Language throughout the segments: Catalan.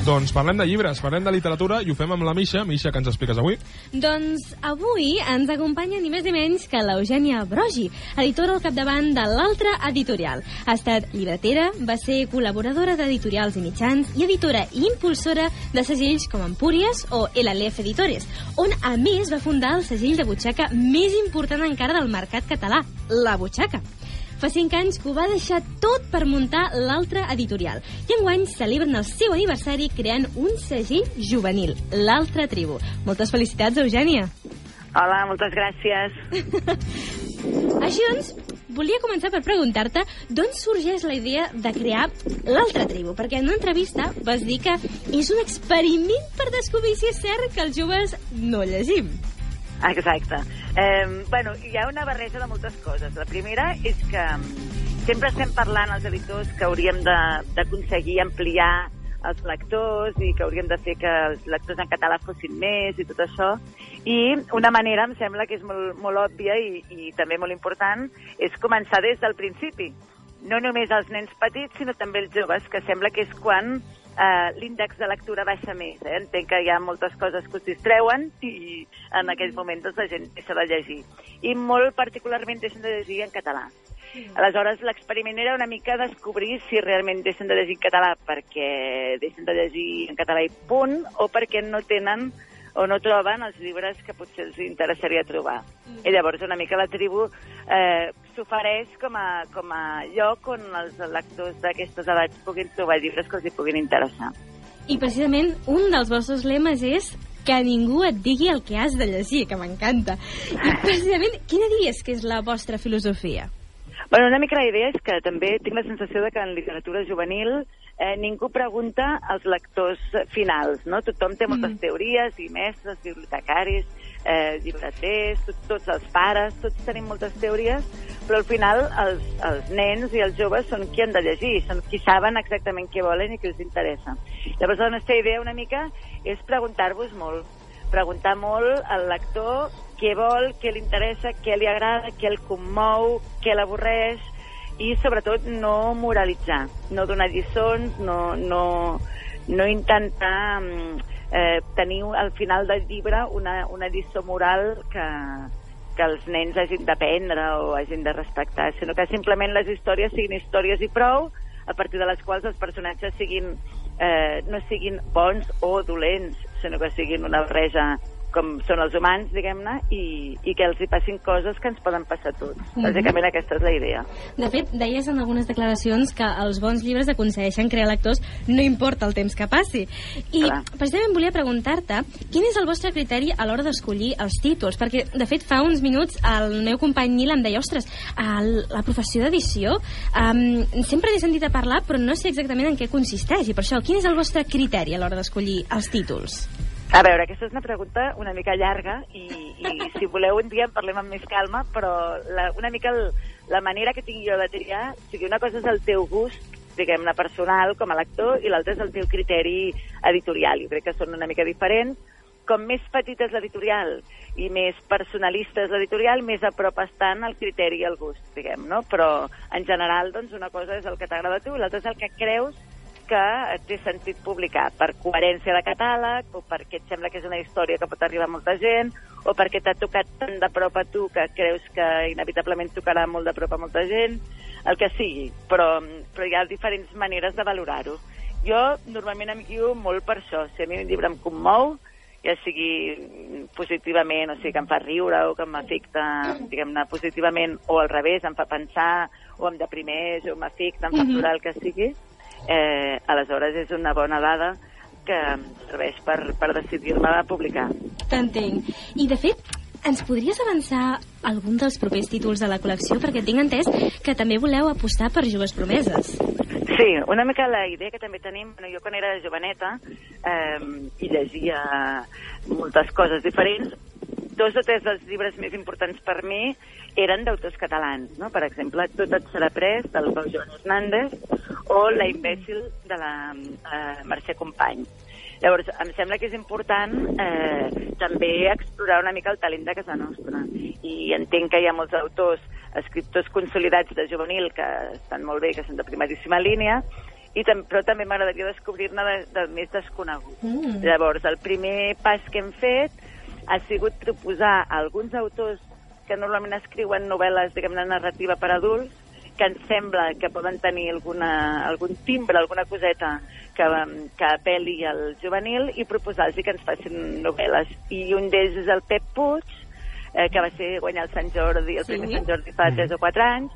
Doncs parlem de llibres, parlem de literatura i ho fem amb la Misha. Misha, què ens expliques avui? Doncs avui ens acompanya ni més ni menys que l'Eugènia Brogi, editora al capdavant de l'altra editorial. Ha estat llibretera, va ser col·laboradora d'editorials i mitjans i editora i impulsora de segells com Empúries o LLF Editores, on a més va fundar el segell de butxaca més important encara del mercat català, La Butxaca. Fa cinc anys que ho va deixar tot per muntar l'altra editorial. I enguany celebren el seu aniversari creant un segell juvenil, l'altra tribu. Moltes felicitats, Eugènia. Hola, moltes gràcies. Així doncs, volia començar per preguntar-te d'on sorgeix la idea de crear l'altra tribu, perquè en una entrevista vas dir que és un experiment per descobrir si és cert que els joves no llegim. Exacte. Eh, bueno, hi ha una barreja de moltes coses. La primera és que sempre estem parlant els editors que hauríem d'aconseguir ampliar els lectors i que hauríem de fer que els lectors en català fossin més i tot això. I una manera, em sembla que és molt, molt òbvia i, i també molt important, és començar des del principi. No només els nens petits, sinó també els joves, que sembla que és quan eh, l'índex de lectura baixa més. Eh? Entenc que hi ha moltes coses que us distreuen i en aquell moment doncs, la gent deixa de llegir. I molt particularment deixen de llegir en català. Aleshores, l'experiment era una mica descobrir si realment deixen de llegir en català perquè deixen de llegir en català i punt, o perquè no tenen o no troben els llibres que potser els interessaria trobar. I llavors una mica la tribu eh, s'ofereix com, a, com a lloc on els lectors d'aquestes edats puguin trobar llibres que els hi puguin interessar. I precisament un dels vostres lemes és que ningú et digui el que has de llegir, que m'encanta. I precisament, quina diries que és la vostra filosofia? Bueno, una mica la idea és que també tinc la sensació de que en literatura juvenil eh, ningú pregunta als lectors finals, no? Tothom té moltes Mm. teories, i mestres, bibliotecaris, eh, llibreters, tots, tots els pares, tots tenim moltes teories, però al final els, els nens i els joves són qui han de llegir, són qui saben exactament què volen i què els interessa. Llavors la nostra idea una mica és preguntar-vos molt, preguntar molt al lector què vol, què li interessa, què li agrada, què el commou, què l'avorreix, i sobretot no moralitzar, no donar lliçons, no, no, no intentar mm, eh, tenir al final del llibre una, una lliçó moral que, que els nens hagin d'aprendre o hagin de respectar, sinó que simplement les històries siguin històries i prou, a partir de les quals els personatges siguin, eh, no siguin bons o dolents, sinó que siguin una barreja com són els humans, diguem-ne, i, i que els hi passin coses que ens poden passar a tots. Mhm. Bàsicament aquesta és la idea. De fet, deies en algunes declaracions que els bons llibres aconsegueixen crear lectors no importa el temps que passi. I Clar. precisament volia preguntar-te quin és el vostre criteri a l'hora d'escollir els títols? Perquè, de fet, fa uns minuts el meu company Nil em deia ostres, el, la professió d'edició um, sempre n'he sentit a parlar però no sé exactament en què consisteix i per això, quin és el vostre criteri a l'hora d'escollir els títols? A veure, aquesta és una pregunta una mica llarga i, i si voleu un dia en parlem amb més calma, però la, una mica el, la manera que tinc jo de triar, o sigui, una cosa és el teu gust, diguem-ne, personal com a lector, i l'altra és el teu criteri editorial. Jo crec que són una mica diferents. Com més petita és l'editorial i més personalista és l'editorial, més a prop estan el criteri i el gust, diguem, no? Però, en general, doncs, una cosa és el que t'agrada a tu i l'altra és el que creus que té sentit publicar per coherència de catàleg o perquè et sembla que és una història que pot arribar a molta gent o perquè t'ha tocat tant de prop a tu que creus que inevitablement tocarà molt de prop a molta gent, el que sigui. Però, però hi ha diferents maneres de valorar-ho. Jo normalment em guio molt per això. Si a mi un llibre em commou, ja sigui positivament, o sigui, que em fa riure o que m'afecta, diguem-ne, positivament, o al revés, em fa pensar, o em deprimeix, o m'afecta, em fa plorar, el que sigui, eh, aleshores és una bona dada que serveix per, per decidir-me a publicar. T'entenc. I, de fet, ens podries avançar algun dels propers títols de la col·lecció? Perquè tinc entès que també voleu apostar per joves promeses. Sí, una mica la idea que també tenim, bueno, jo quan era joveneta eh, i llegia moltes coses diferents, dos o tres dels llibres més importants per mi eren d'autors catalans, no? Per exemple, Tot et serà pres, del Pau Joan Hernández, o La imbècil, de la eh, Mercè Company. Llavors, em sembla que és important eh, també explorar una mica el talent de casa nostra. I entenc que hi ha molts autors, escriptors consolidats de juvenil que estan molt bé, que són de primeríssima línia, i tam però també m'agradaria descobrir-ne de, del més desconegut. Mm. Llavors, el primer pas que hem fet ha sigut proposar a alguns autors que normalment escriuen novel·les, diguem-ne, narrativa per adults, que ens sembla que poden tenir alguna, algun timbre, alguna coseta que, que apel·li al juvenil i proposar-los que ens facin novel·les. I un d'ells és el Pep Puig, eh, que va ser guanyar el Sant Jordi, el Sí. primer Sant Jordi fa 3 o 4 anys,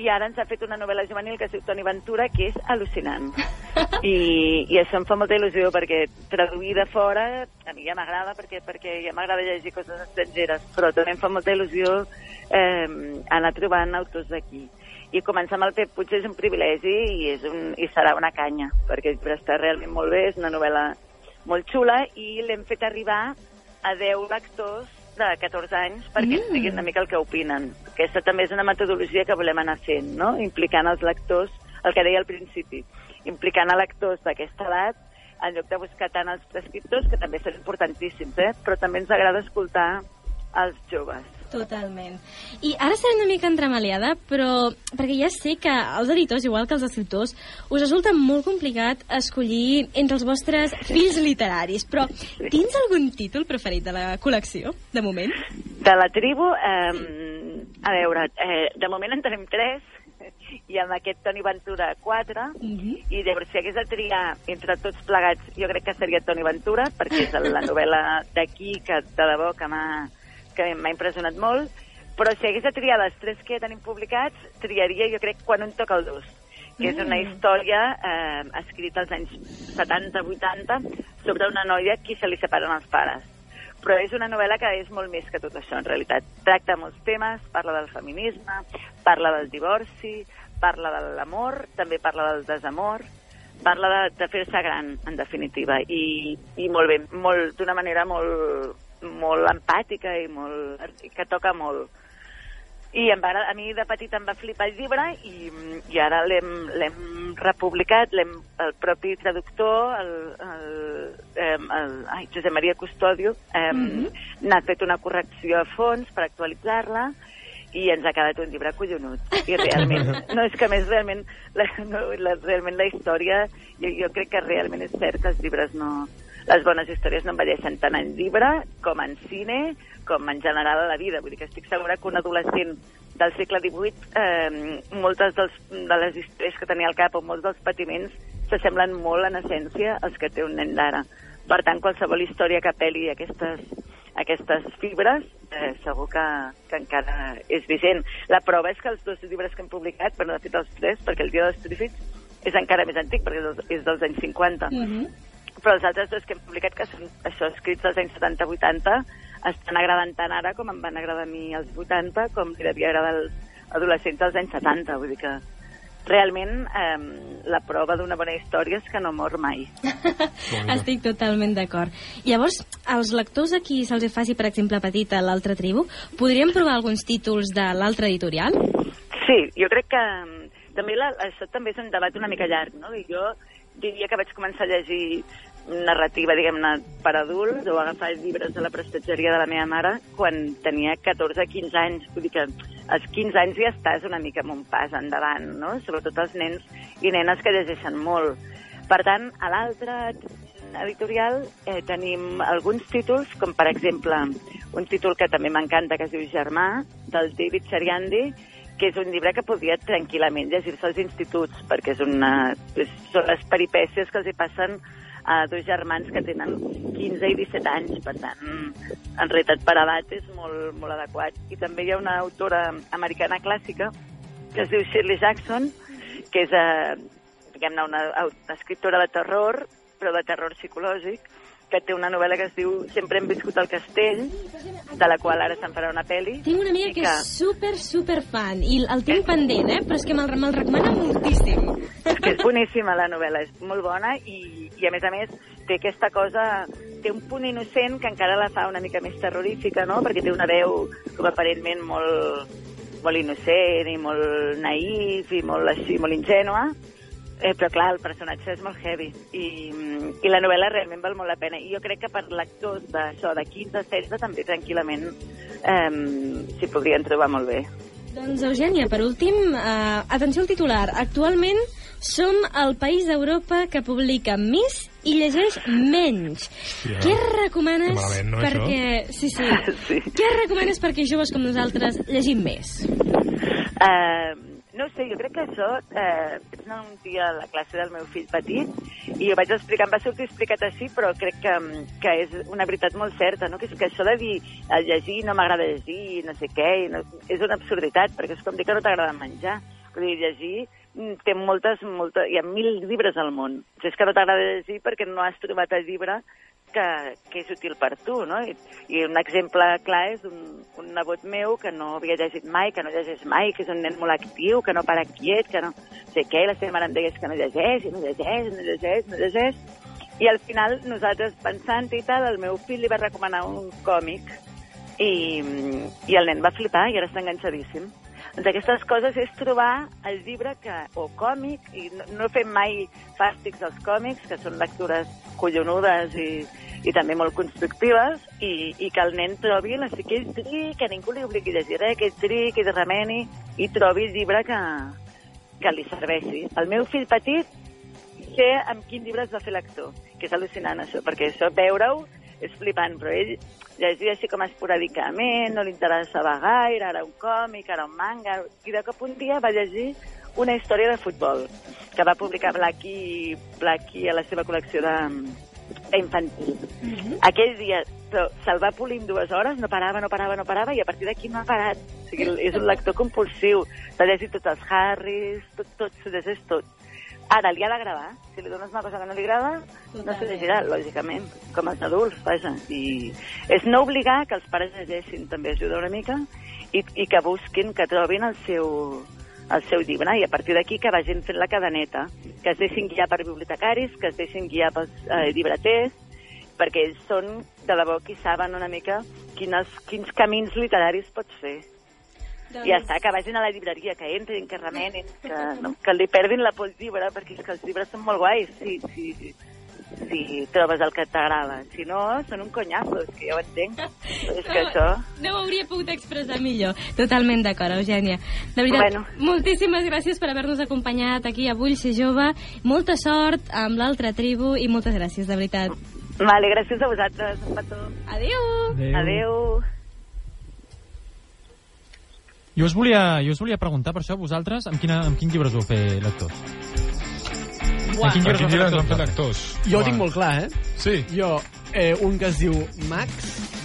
i ara ens ha fet una novel·la juvenil que es diu Toni Ventura, que és al·lucinant. I, I això em fa molta il·lusió, perquè traduir de fora a mi ja m'agrada, perquè, perquè ja m'agrada llegir coses estrangeres, però també em fa molta il·lusió eh, anar trobant autors d'aquí. I començar amb el Pep Puig és un privilegi i, és un, i serà una canya, perquè està realment molt bé, és una novel·la molt xula i l'hem fet arribar a 10 lectors de 14 anys perquè Mm. diguin una mica el que opinen. Aquesta també és una metodologia que volem anar fent, no? implicant els lectors, el que deia al principi, implicant a lectors d'aquesta edat en lloc de buscar tant els prescriptors, que també són importantíssims, eh? però també ens agrada escoltar els joves. Totalment. I ara seré una mica entremaliada, però perquè ja sé que els editors, igual que els escriptors, us resulta molt complicat escollir entre els vostres fills literaris, però tens algun títol preferit de la col·lecció, de moment? De la tribu, eh, a veure, eh, de moment en tenim tres, i amb aquest Toni Ventura quatre, Mhm. i llavors si hagués de triar entre tots plegats, jo crec que seria Toni Ventura, perquè és la novel·la d'aquí que de debò que m'ha que m'ha impressionat molt, però si hagués de triar les tres que tenim publicats, triaria jo crec quan un toca el dos que és una història eh, escrita als anys 70-80 sobre una noia qui se li separen els pares. Però és una novel·la que és molt més que tot això, en realitat. Tracta molts temes, parla del feminisme, parla del divorci, parla de l'amor, també parla del desamor, parla de, de fer-se gran, en definitiva, i, i molt bé, molt, d'una manera molt, molt empàtica i molt, que toca molt. I em va, a mi de petit em va flipar el llibre i, i ara l'hem republicat, l'hem el propi traductor, el, el, el, el ai, Josep Maria Custodio, eh, mm -hmm. n'ha fet una correcció a fons per actualitzar-la i ens ha quedat un llibre collonut. I realment, no, és que més realment la, no, la, realment la història, jo, jo crec que realment és cert que els llibres no, les bones històries no envelleixen tant en llibre com en cine, com en general a la vida. Vull dir que estic segura que un adolescent del segle XVIII, eh, moltes dels, de les històries que tenia al cap o molts dels patiments s'assemblen molt en essència als que té un nen d'ara. Per tant, qualsevol història que apel·li a aquestes, aquestes fibres eh, segur que, que encara és vigent. La prova és que els dos llibres que hem publicat, però de fet els tres, perquè el Dia dels Trífids és encara més antic, perquè és dels, és dels anys 50, Mm -hmm. Però els altres dos que hem publicat, que són això, escrits als anys 70-80, estan agradant tant ara com em van agradar a mi als 80, com li devia agradar als adolescents dels anys 70. Vull dir que realment eh, la prova d'una bona història és que no mor mai. Estic totalment d'acord. Llavors, als lectors a qui se'ls faci, per exemple, petita l'altra tribu, podríem provar alguns títols de l'altra editorial? Sí, jo crec que també la, això també és un debat una mica llarg, no? I jo diria que vaig començar a llegir narrativa, diguem-ne, per adults o agafar llibres de la prestatgeria de la meva mare quan tenia 14-15 anys. Vull dir que als 15 anys ja estàs una mica amb un pas endavant, no? Sobretot els nens i nenes que llegeixen molt. Per tant, a l'altre editorial eh, tenim alguns títols, com per exemple un títol que també m'encanta, que es diu Germà, del David Chariandi, que és un llibre que podria tranquil·lament llegir-se als instituts, perquè és una, és, són les peripècies que els hi passen a dos germans que tenen 15 i 17 anys, per tant, en realitat per edat és molt, molt adequat. I també hi ha una autora americana clàssica que es diu Shirley Jackson, que és, eh, diguem-ne, una, una escriptora de terror, però de terror psicològic, que té una novel·la que es diu Sempre hem viscut al castell, de la qual ara se'n farà una pel·li. Tinc una amiga i que és super, super fan, i el tinc pendent, eh? Però és que me'l me recomana moltíssim. És que és boníssima la novel·la, és molt bona i, i a més a més té aquesta cosa, té un punt innocent que encara la fa una mica més terrorífica, no? Perquè té una veu com aparentment molt, molt innocent i molt naïf i molt així, molt ingènua, Eh, però clar, el personatge és molt heavy i, i la novel·la realment val molt la pena. I jo crec que per lectors d'això, de 15 a 16, també tranquil·lament eh, s'hi podrien trobar molt bé. Doncs, Eugènia, per últim, eh, atenció al titular. Actualment Som el país d'Europa que publica més i llegeix menys. Hòstia. Què recomanes Que malament, no, perquè... Sí, sí. Sí. Què recomanes perquè joves com nosaltres llegim més? Uh, no sé, jo crec que això... Eh, un dia a la classe del meu fill petit i jo vaig explicar, em va sortir explicat així, però crec que, que és una veritat molt certa, no? que és que això de dir el llegir no m'agrada llegir, no sé què, no, és una absurditat, perquè és com dir que no t'agrada menjar. Vull dir, llegir mm, té moltes, moltes... Hi ha mil llibres al món. Si és que no t'agrada llegir perquè no has trobat el llibre que, que és útil per tu, no? I, i un exemple clar és un, un nebot meu que no havia llegit mai, que no llegeix mai, que és un nen molt actiu, que no para quiet, que no sé què, i la seva mare em deia "És que no llegeix, i no llegeix, no llegeix, no llegeix. I al final, nosaltres pensant i tal, el meu fill li va recomanar un còmic i, i el nen va flipar i ara està enganxadíssim. Doncs aquestes coses és trobar el llibre que, o còmic, i no, no fem mai fàstics als còmics, que són lectures collonudes i, i també molt constructives, i, i que el nen trobi la triï, que ningú li obligui a llegir res, que ell triï, que ell remeni, i trobi el llibre que, que li serveixi. El meu fill petit sé amb quin llibre es va fer l'actor, que és al·lucinant això, perquè això veure-ho és flipant, però ell llegia així com esporàdicament, no li interessava gaire, ara un còmic, ara un manga, i de cop un dia va llegir una història de futbol que va publicar Blackie, Blackie a la seva col·lecció de, infantil. Aquell dia però se'l va polir en dues hores, no parava, no parava, no parava, i a partir d'aquí no ha parat. O sigui, és un lector compulsiu. S'ha llegit tots els Harrys, tot, tot, s'ho llegeix tot. Ara, li ha de gravar. Si li dones una cosa que no li agrada, no s'ho llegirà, lògicament, com els adults, vaja. I és no obligar que els pares llegeixin, també ajuda una mica, i, i que busquin, que trobin el seu, el seu llibre, i a partir d'aquí que vagin fent la cadeneta, que es deixin guiar per bibliotecaris, que es deixin guiar pels eh, llibreters, perquè ells són, de debò, qui saben una mica quines, quins camins literaris pots fer. Doncs... I ja està, que vagin a la llibreria, que entrin, que remenin, que, no, que li perdin la por al llibre, perquè és que els llibres són molt guais, si, si, si trobes el que t'agrada. Si no, són un conyazo, és que ja ho entenc. És que això... No ho hauria pogut expressar millor. Totalment d'acord, Eugènia. De veritat, Bueno. moltíssimes gràcies per haver-nos acompanyat aquí a Vull ser jove. Molta sort amb l'altra tribu i moltes gràcies, de veritat. Vale, gràcies a vosaltres. Un petó. Adéu! Adéu. Jo us volia, jo us volia preguntar per això, vosaltres, amb, quina, amb quin llibre us vau fer lectors? Buah. En quin llibre quin llibre us ens vau fer lectors? Jo ho tinc molt clar, eh? Sí. Jo, eh, un que es diu Max,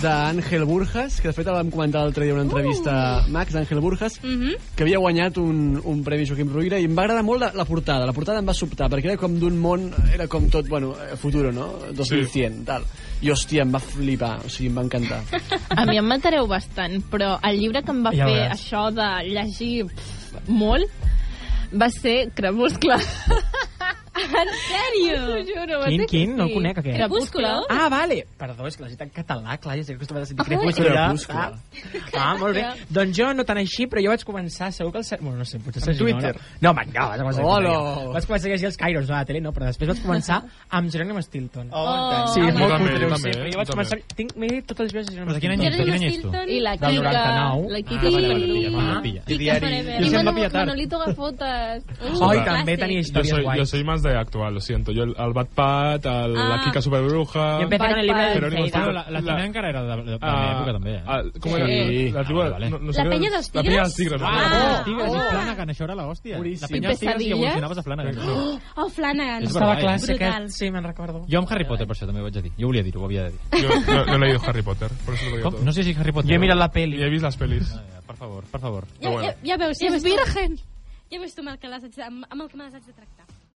d'Àngel Burjas, que de fet el vam comentar l'altre dia en una entrevista Uh. Max, d'Àngel Burjas, Mhm. que havia guanyat un, un Premi Joaquim Rovira i em va agradar molt la, la portada. La portada em va sobtar, perquè era com d'un món, era com tot, bueno, eh, futuro, no? 2100, tal. I, hòstia, em va flipar, o sigui, em va encantar. A mi em matareu bastant, però el llibre que em va Ja fer veuràs. això de llegir pff, molt va ser Crepuscle. En sèrio? T'ho juro. Quin, quin? No el conec, aquest. Crepuscle. Ah, vale. Perdó, és que l'has dit en català, clar, ja sé que acostumat a sentir Ah, crepuscle. Crepuscle. Ah, ah, molt bé. Doncs jo no tant així, però jo vaig començar, segur que el... Bueno, no sé, potser sergi, Twitter. No, no, va, no, vaig començar, Hola. vaig començar a llegir els Kairos de la tele, no, però després vaig començar amb Jerónimo Stilton. Oh, Sí, home. és molt Jo també, cutre, jo ho sé, també, però jo jo vaig començar... Tinc, m'he dit tots els llibres de de any Stilton. De tu? Stilton I la Del Kika, 99. la Ah, Kika vale, i pilla. I. Jo se'm va pillar tard. Manolito Gafotas. Oi, Clàssic. també tenia Yo històries soy, yo guais. soy más de actual, lo siento. Yo el, el Bad Pat, el, Ah. la Kika Superbruja... I empecé con el libro de Jerónimo Feida. Bueno, la, la La- Tina encara era de, de, de Ah, l'època, també. Eh? ah, ¿Cómo era? Sí. La, tribu, Ah, vale. no, no sé La Penya dels La Penya dels Tigres? Tigres. Ah, Ah, oh, Tigres i Flanagan, això era l'hòstia. La penya I dels Tigres i evolucionaves a Flanagan. Oh, Flanagan. És Estava verdad, clar, Brutal. que... Sí, me'n recordo. Jo amb Harry Potter, per això també ho vaig a dir. Jo volia dir-ho, ho havia de dir. Yo no, no he leído Harry Potter, por eso lo digo todo. No sé si Harry Potter... Jo he mirat la peli. he visto las pelis. Ah, ja, per favor, per favor. Ja, ja, ja veus, ja És virgen. ja veus tu amb el que, les de, amb, amb el que me les haig de tractar.